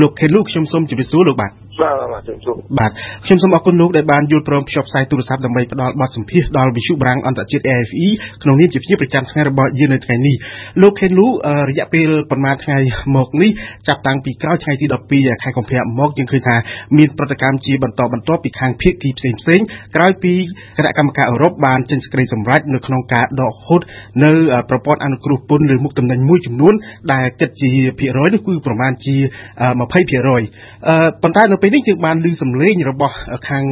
លោកខេលូខ្ញុំសូមជម្រាបសួរលោកបាទ បាទបាទជំរាបបាទខ្ញុំសូមអរគុណលោកដែលបានយល់ព្រមភ្ជាប់ផ្សាយទូរស័ព្ទដើម្បីផ្ដល់បទសម្ភាសន៍ដល់វិទ្យុបារាំងអន្តរជាតិ AFE ក្នុងនាមជាភ្ញៀវប្រចាំថ្ងៃរបស់យើងនៅថ្ងៃនេះលោកខេលូរយៈពេលប្រហែលថ្ងៃមកនេះចាប់តាំងពីក្រោយថ្ងៃទី12ខែកុម្ភៈមកយើងឃើញថាមានប្រតិកម្មជាបន្តបន្ទាប់ពីខាងភៀកគីផ្សេងផ្សេងក្រោយពីគណៈកម្មការអឺរ៉ុបបានចេញសេចក្តីសម្រេចនៅក្នុងការដកហូតនៅប្រព័ន្ធអនុគ្រោះពន្ធលើមុខតំណែងមួយចំនួនដែលគិតជាភាគរយនោះគឺប្រមាណជា20%ប៉ុន្តែនៅពេលនេះយើងបានឮសំឡេងរបស់ខាង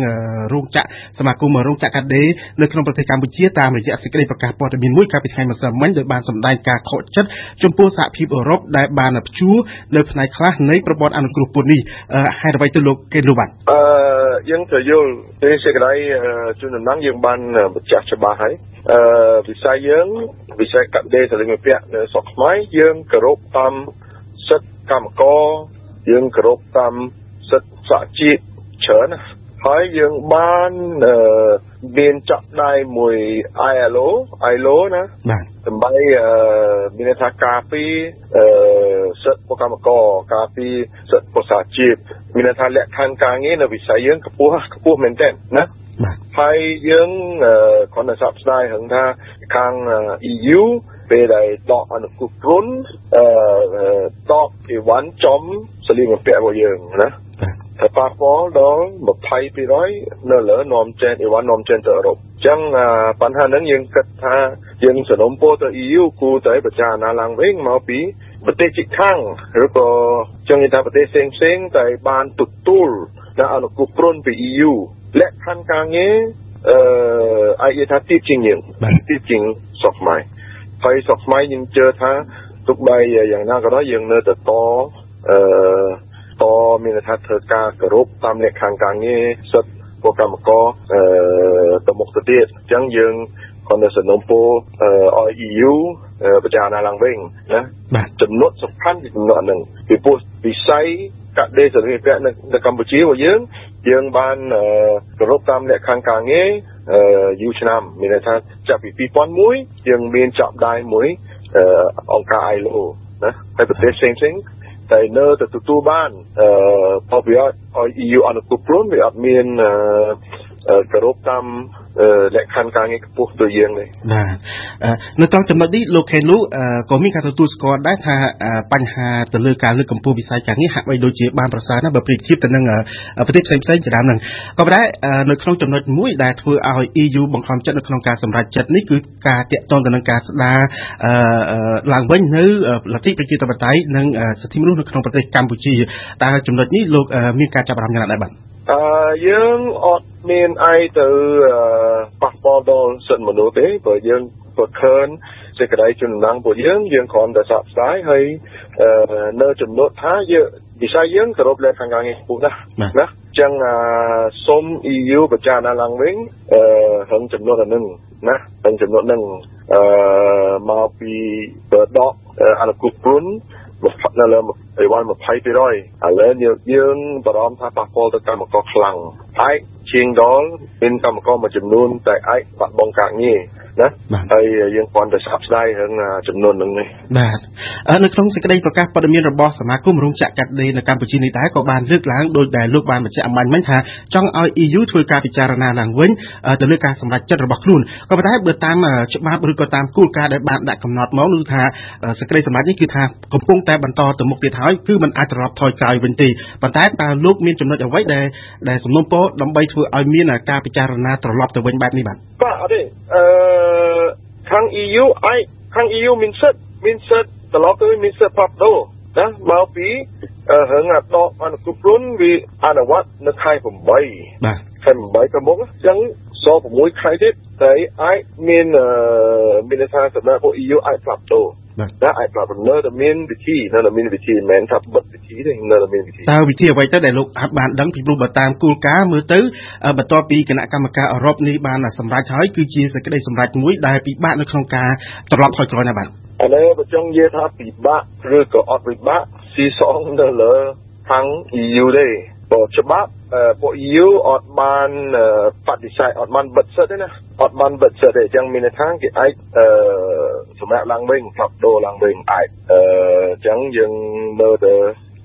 រោងចក្រសមាគមរោងចក្រកាដេនៅក្នុងប្រទេសកម្ពុជាតាមរយៈសេចក្តីប្រកាសព័ត៌មានមួយកាលពីថ្ងៃម្សិលមិញដោយបានសម្ដែងការខកចិត្តចំពោះសហភាពអឺរ៉ុបដែលបានព្យួរនៅផ្នែកខ្លះនៃប្រព័ន្ធអនុគ្រោះពន្ធនេះហេតុអ្វីទៅលោកគេលោកបានអឺយើងទៅយល់ទេសេចក្តីជំនុំណងយើងបានបញ្ជាក់ច្បាស់ហើយអឺវិស័យយើងវិស័យកាដេសលិមពៈនៅស្រុកខ្មែរយើងគោរពតាមសិទ្ធិកម្មករយើងគោរពតាម សិទ្ធិសហជីពច្រើនណាហើយយើងបានមានចាក់ដៃមួយ ILO ILO ណាបាទដើម្បីមានថាការពីសិទ្ធិពលកម្មករការពីសិទ្ធិពលសហជីពមានថាលក្ខខណ្ឌការងារនៅវិស័យយើងខ្ពស់ខ្ពស់មែនទែនណាហើយយើងគ្រាន់តែសោកស្ដាយរឿងថាខាង EU ពេលដែលដកអនុគ្រោះពន្ធអឺដកអីវ៉ាន់ចំសលៀងបំពាក់របស់យើងណាតែ ប៉ះពាល់ដល់20%នៅលើនាំចេញអីវ៉ាន់នាំចេញទៅអឺរ៉ុបអញ្ចឹងបញ្ហាហ្នឹងយើងគិតថាយើងសនំពោទៅ EU គួរតែពិចារណាឡើងវិញមកពីប្រទេសជិតខាងឬក៏ចឹងនិយាយថាប្រទេសផ្សេងផ្សេងតែបានទទួលនៅអនុគ្រោះពន្ធពី EU លក្ខខណ្ឌការងារអឺអាចនិយាយថាទីជាងយើងទីជាងស្រុកខ្មែរហើយស្រុកខ្មែរយើងជឿថាទុកបីយ៉ាងណាក៏ដោយយើងនៅតែតអឺត មានថាធ្វើការគោរពតាមលក្ខខណ្ឌការងារសិទ្ធិពលកម្មករអឺទៅមុខទៅទៀតអញ្ចឹងយើងគាត់នៅសំណុំពរឲ្យ EU ពិចារណាឡើងវិញណាបាទចំណុចសំខាន់គឺចំណុចហ្នឹងពីព្រោះវិស័យកាដេសរិទ្ធិនៅកម្ពុជារបស់យើងយើងបានគោរពតាមលក្ខខណ្ឌការងារយូរឆ្នាំមានន័យថាចាប់ពី2001យើងមានចាប់ដៃមួយអង្គការ ILO ណាហើយប្រទេសផ្សេងផ្សេង តែនៅតែទទួលបានអឺផលប្រយោជន៍ឲ្យ EU អនុគ្រោះពន្ធវាអត់មាន គោរពតាមលក្ខខណ្ឌការងារខ្ពស់ដូចយើងនេះបាទនៅត្រង់ចំណុចនេះលោកខេនូក៏មានការទទួលស្គាល់ដែរថាបញ្ហាទៅលើការលើកកម្ពស់វិស័យការងារហាក់បីដូចជាបានប្រសើរណាស់បើប្រៀបធៀបទៅនឹងប្រទេសផ្សេងផ្សេងជាដើមហ្នឹងក៏ប៉ុន្តែនៅក្នុងចំណុចមួយដែលធ្វើឲ្យ EU បង្ខំចិត្តនៅក្នុងការសម្រេចចិត្តនេះគឺការតាក់ទងទៅនឹងការស្ដារឡើងវិញនៅលទ្ធិប្រជាធិបតេយ្យនិងសិទ្ធិមនុស្សនៅក្នុងប្រទេសកម្ពុជាតើចំណុចនេះលោកមានការចាប់អារម្មណ៍យ៉ាងណាដែរបាទ អឺយើងអត់មានអីទៅប៉ះពាល់ដល់សិទ្ធិមនុស្សទេព្រោះយើងក៏ឃើញសេចក្តីជំនឿពួកយើងយើងគ្រាន់តែសោកស្ដាយហើយនៅចំណុចថាយើងវិស័យយើងគោរពលក្ខខណ្ឌការងារខ្ពស់ណាស់ណាចឹងសូម EU ពិចារណាឡើងវិញអឺហឹងចំនួនអានឹងណាហឹងចំនួននឹងអឺមកពីដកអនុគពន្ធ នៅលើអីវ៉ាន់20%ឥឡូវយើងបារម្ភថាប៉ះពាល់ទៅកម្មករខ្លាំងឯកជាងដល់មានកម្មករមួយចំនួនតែឯកបាត់បង់ការងារ ណាហើយយើងគ្រាន់តែស្អាប់ស្ដាយរឿងចំនួននឹងនេះបាទនៅក្នុងសេចក្តីប្រកាសព័ត៌មានរបស់សមាគមរោងចក្រកាត់ដេរនៅកម្ពុជានេះដែរក៏បានលើកឡើងដោយដែលលោកបានបញ្ជាក់អំបញ្ញមិញថាចង់ឲ្យ EU ធ្វើការពិចារណាឡើងវិញទៅលើការសម្រេចចិត្តរបស់ខ្លួនក៏ប៉ុន្តែបើតាមច្បាប់ឬក៏តាមគោលការណ៍ដែលបានដាក់កំណត់មកគឺថាសេចក្តីសម្រេចនេះគឺថាកំពុងតែបន្តទៅមុខទៀតហើយគឺมันអាចត្រឡប់ថយក្រោយវិញទេប៉ុន្តែតើលោកមានចំណុចអ្វីដែលដែលសំណុំពរដើម្បីធ្វើឲ្យមានការពិចារណាត្រឡប់ទៅវិញបែបនេះបាទបាទអត់ទេអឺ ខាង EU ឯខាង EU មានសិទ្ធមានសិទ្ធត្រឡប់ទៅមានសិទ្ធផ្លាស់ប្ដូរណាមកពីរឿងអាដកអនុគ្រោះពន្ធវាអនុវត្តនៅខែ8បាទខែ8ទៅមុខអញ្ចឹងស6ខែទៀតតែអាចមានមានថាសម្រាប់ពួក EU អាចផ្លាស់ប្ដូរ ណាអាចប្រាប់នៅតែមានវិធីនៅតែមានវិធីមិនមែនថាបិទវិធីទេនៅតែមានវិធីតើវិធីអ្វីទៅដែលលោកបានដឹងពីព្រោះបើតាមគោលការណ៍មើលទៅបន្ទាប់ពីគណៈកម្មការអឺរ៉ុបនេះបានសម្រេចហើយគឺជាសេចក្តីសម្រេចមួយដែលពិបាកនៅក្នុងការត្រឡប់ថយក្រោយណាបាទឥឡូវបើចង់និយាយថាពិបាកឬក៏អត់ពិបាកស៊ីសងនៅលើខាង EU ទេព្រោះច្បាប់ពួក EU អត់បានបដិសេធអត់បានបិទសិទ្ធទេណាអត់បានបិទសិទ្ធទេអញ្ចឹងមានន័យថាគេអាច សម្រាប់ឡើងវិញផ្លាប់ដូរឡើងវិញអាចអញ្ចឹងយើងនៅតែ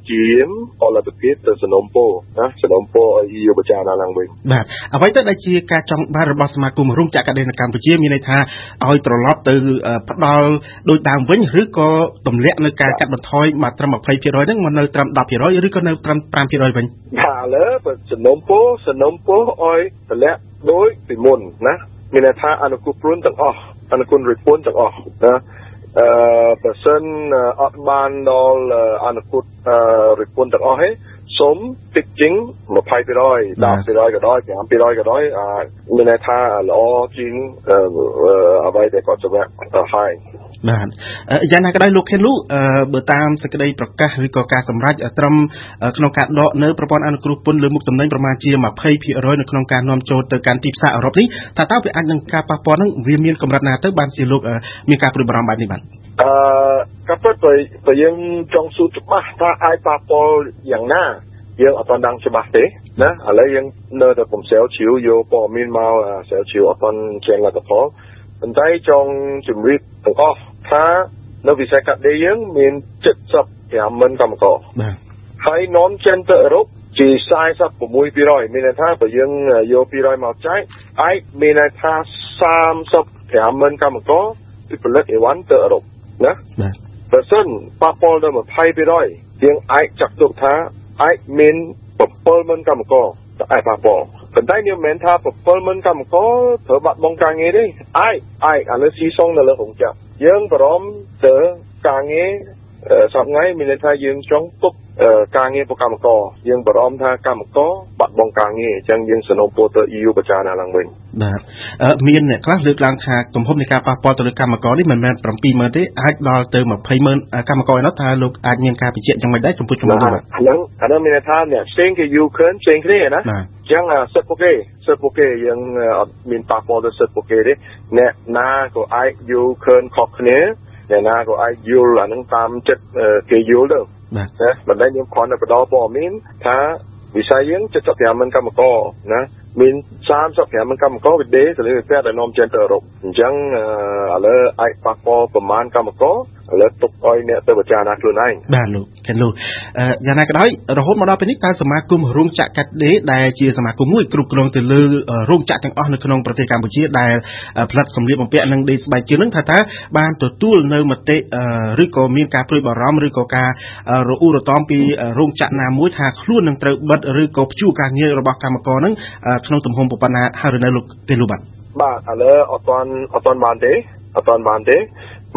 ជាមអលទ្ធភាពទៅសំណុំពរណាសំណុំពរឲ្យ EU ពិចារណាឡើងវិញបាទអ្វីទៅដែលជាការចង់បានរបស់សមាគមរោងចក្រកាដេនកម្ពុជាមានន័យថាឲ្យត្រឡប់ទៅផ្ដល់ដូចដើមវិញឬក៏ទម្លាក់នៅការកាត់បន្ថយមកត្រឹម20%ហ្នឹងមកនៅត្រឹម10%ឬក៏នៅត្រឹម5%វិញបាទឥឡូវសំណុំពរសំណុំពរឲ្យទម្លាក់ដូចពីមុនណាមានន័យថាអនុគមព្រួនទាំងអស់ អនុគមរិទ្ធពន្ធទាំងអស់ណាអឺបើសិនអត់បានដល់អនុគមរិទ្ធពន្ធទាំងអស់ទេសុំតិចជាង 20%, 10%ក៏ដោយ5%ក៏ដោយមានន័យថាល្អជាងអ្វីដែលគាត់សម្រាប់ហើយ បាទយ៉ាងណាក៏ដោយលោកខេនលូបើតាមសេចក្តីប្រកាសឬក៏ការសម្រេចត្រឹមក្នុងការដកនៅប្រព័ន្ធអនុគ្រោះពន្ធលើមុខទំនិញប្រមាណជា20%នៅក្នុងការនាំចូលទៅកាន់ទីផ្សារអឺរ៉ុបនេះថាតើវាអាចនឹងការប៉ះពាល់នឹងវាមានកម្រិតណាទៅបានជាលោកមានការព្រួយបារម្ភបែបនេះបាទអឺក៏ពិតបើយើងចង់ស៊ូច្បាស់ថាអាចប៉ះពាល់យ៉ាងណាយើងអត់ទាន់ដឹងច្បាស់ទេណាឥឡូវយើងនៅតែពំសែវជ្រាវយកព័ត៌មានមកសែវជ្រាវអត់ទាន់ចេញលទ្ធផលប៉ុន្តែចង់ជម្រាបទាំងអស់ ថានៅវិស័យកាត់ដេរយើងមាន75ម៉ឺនកម្មករបាទហើយនាំចិនទៅអឺរ៉ុបជា46%មានន័យថាបើយើងយក200មកចែកអាចមានន័យថា35ម៉ឺនកម្មករពីផលិតអីវ៉ាន់ទៅអឺរ៉ុបណាបាទបើសិនប៉ះពាល់ដល់20%យើងអាចចាត់ទុកថាអាចមាន70000កម្មករតែអាចប៉ះពាល់ប៉ុន្តែនេះមិនមែនថា70000កម្មករត្រូវបាត់បង់ការងារទេអាចអាចអានេះស៊ីសងនៅលើរោងចក្រ យើងបារម្ភទៅការងារសប្ងៃមានន័យថាយើងចង់ទុកការងារប្រកម្មករយើងបារម្ភថាកម្មករបាត់បង់ការងារអញ្ចឹងយើងសនំពោទៅ EU បច្ចាណាឡើងវិញបាទមានអ្នកខ្លះលើកឡើងថាទំហំនៃការប៉ះពាល់ទៅលើកម្មករនេះមិនមែន70000ទេអាចដល់ទៅ200,000កម្មករឯនោះថាលោកអាចមានការបញ្ជាក់យ៉ាងម៉េចដែរចំពោះចំនួននោះបាទហ្នឹងអានោះមានន័យថាអ្នកផ្សេងគេ Ukraine ផ្សេងគ្នាណាអញ្ចឹងសិទ្ធិពួកគេសិទ្ធិពួកគេយើងអត់មានប៉ះពាល់ទៅសិទ្ធិពួកគេទេអ្នកណាក៏អាច Ukraine ខុសគ្នាអ្នកណាក៏អាចយល់អានឹងតាមចិត្តគេយល់ទៅបាទណាមិនដែលខ្ញុំគ្រាន់តែបដព័ត៌មានថាវិស័យយើង75ម៉ឺនកម្មករណាមាន35ម៉ឺនកម្មករវិដេទៅលើផ្ទះដែលនាំចេញទៅអឺរ៉ុបអញ្ចឹងឥឡូវអាចប៉ះពាល់ប្រមាណកម្មករ ឥឡូវទុកឲ្យអ្នកទៅពិចារណាខ្លួនឯងបាទលោកចាលោកយ៉ាងណាក៏ដោយរហូតមកដល់ពេលនេះតើសមាគមរោងចក្រកាត់ដេរដែលជាសមាគមមួយគ្រប់គ្រងទៅលើរោងចក្រទាំងអស់នៅក្នុងប្រទេសកម្ពុជាដែលផលិតសម្លៀកបំពាក់និងដេរស្បែកជើងនឹងថាតើបានទទួលនៅមតិឬក៏មានការព្រួយបារម្ភឬក៏ការរអ៊ូរតំពីរោងចក្រណាមួយថាខ្លួននឹងត្រូវបិទឬក៏ព្យួរការងាររបស់កម្មករនឹងក្នុងទំហំប៉ុណ្ណាហើយនៅលោកទេលោកបាទបាទឥឡូវអត់ទាន់អត់ទាន់បានទេអត់ទាន់បានទេ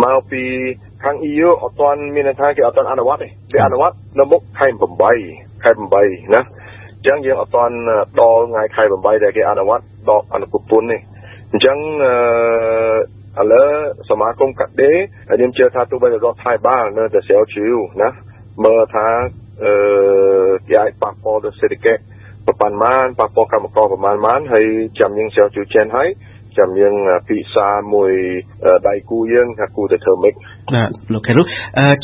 មកពី ខាង EU អត់ទាន់មានថាគេអត់ទាន់អនុវត្តទេគេអនុវត្តនៅមុខខែ8ខែ8ណាអញ្ចឹងយើងអត់ទាន់ដល់ថ្ងៃខែ8ដែលគេអនុវត្តដកអនុគមពន្ធនេះអញ្ចឹងអឺឥឡូវសមាគមកាត់ដេរខ្ញុំជឿថាទោះបីរដ្ឋថៃបាលនៅតែស្រាវជ្រាវណាមើលថាអឺគេអាចប៉ះពាល់ដល់សេដ្ឋកិច្ចប្រហែលម៉ានប៉ះពាល់កម្មករប្រហែលម៉ានហើយចាំយើងស្រាវជ្រាវចេញហើយចាំយើងពិសាមួយដៃគូយើងថាគូទៅធ្វើម៉េច បាទលោកខេនលូ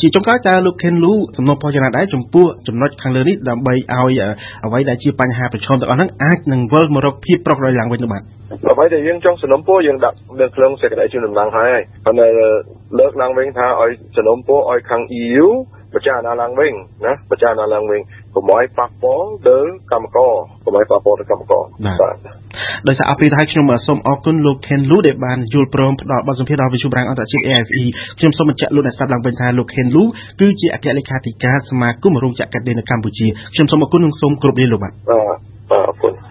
ជាចុងក្រោយតើលោកខេនលូសំណុំផងយ៉ាងណាដែរចំពោះចំណុចខាងលើនេះដើម្បីឲ្យអ្វីដែលជាបញ្ហាប្រឈមទាំងអស់ហ្នឹងអាចនឹងវិលមករកភាពប្រក្រតីឡើងវិញទៅបាទអ្វីដែលយើងចង់សំណុំពោយើងដាក់នៅក្នុងសេចក្តីជូនដំណឹងហើយប៉ុន្តែលើកឡើងវិញថាឲ្យសំណុំពោឲ្យខាង EU ពិចារណាឡើងវិញណាពិចារណាឡើងវិញកុំឲ្យប៉ះពាល់ដល់កម្មករ កុំឲ្យប៉ះពាល់ដល់កម្មករបាទដោយសារអភិរិយខ្ញុំសូមអរគុណលោក Ken Lu ដែលបានយល់ព្រមផ្ដល់បទសម្ភាសន៍ដល់វិទ្យុប្រាំងអន្តរជាតិ AFE ខ្ញុំសូមបញ្ជាក់លោកអ្នកស្ដាប់ឡើងវិញថាលោក Ken Lu គឺជាអគ្គលេខាធិការសមាគមរោងចក្រកាត់ដេរនៅកម្ពុជាខ្ញុំសូមអរគុណនិងសូមគោរពលាលោកបាទបាទអរគុណ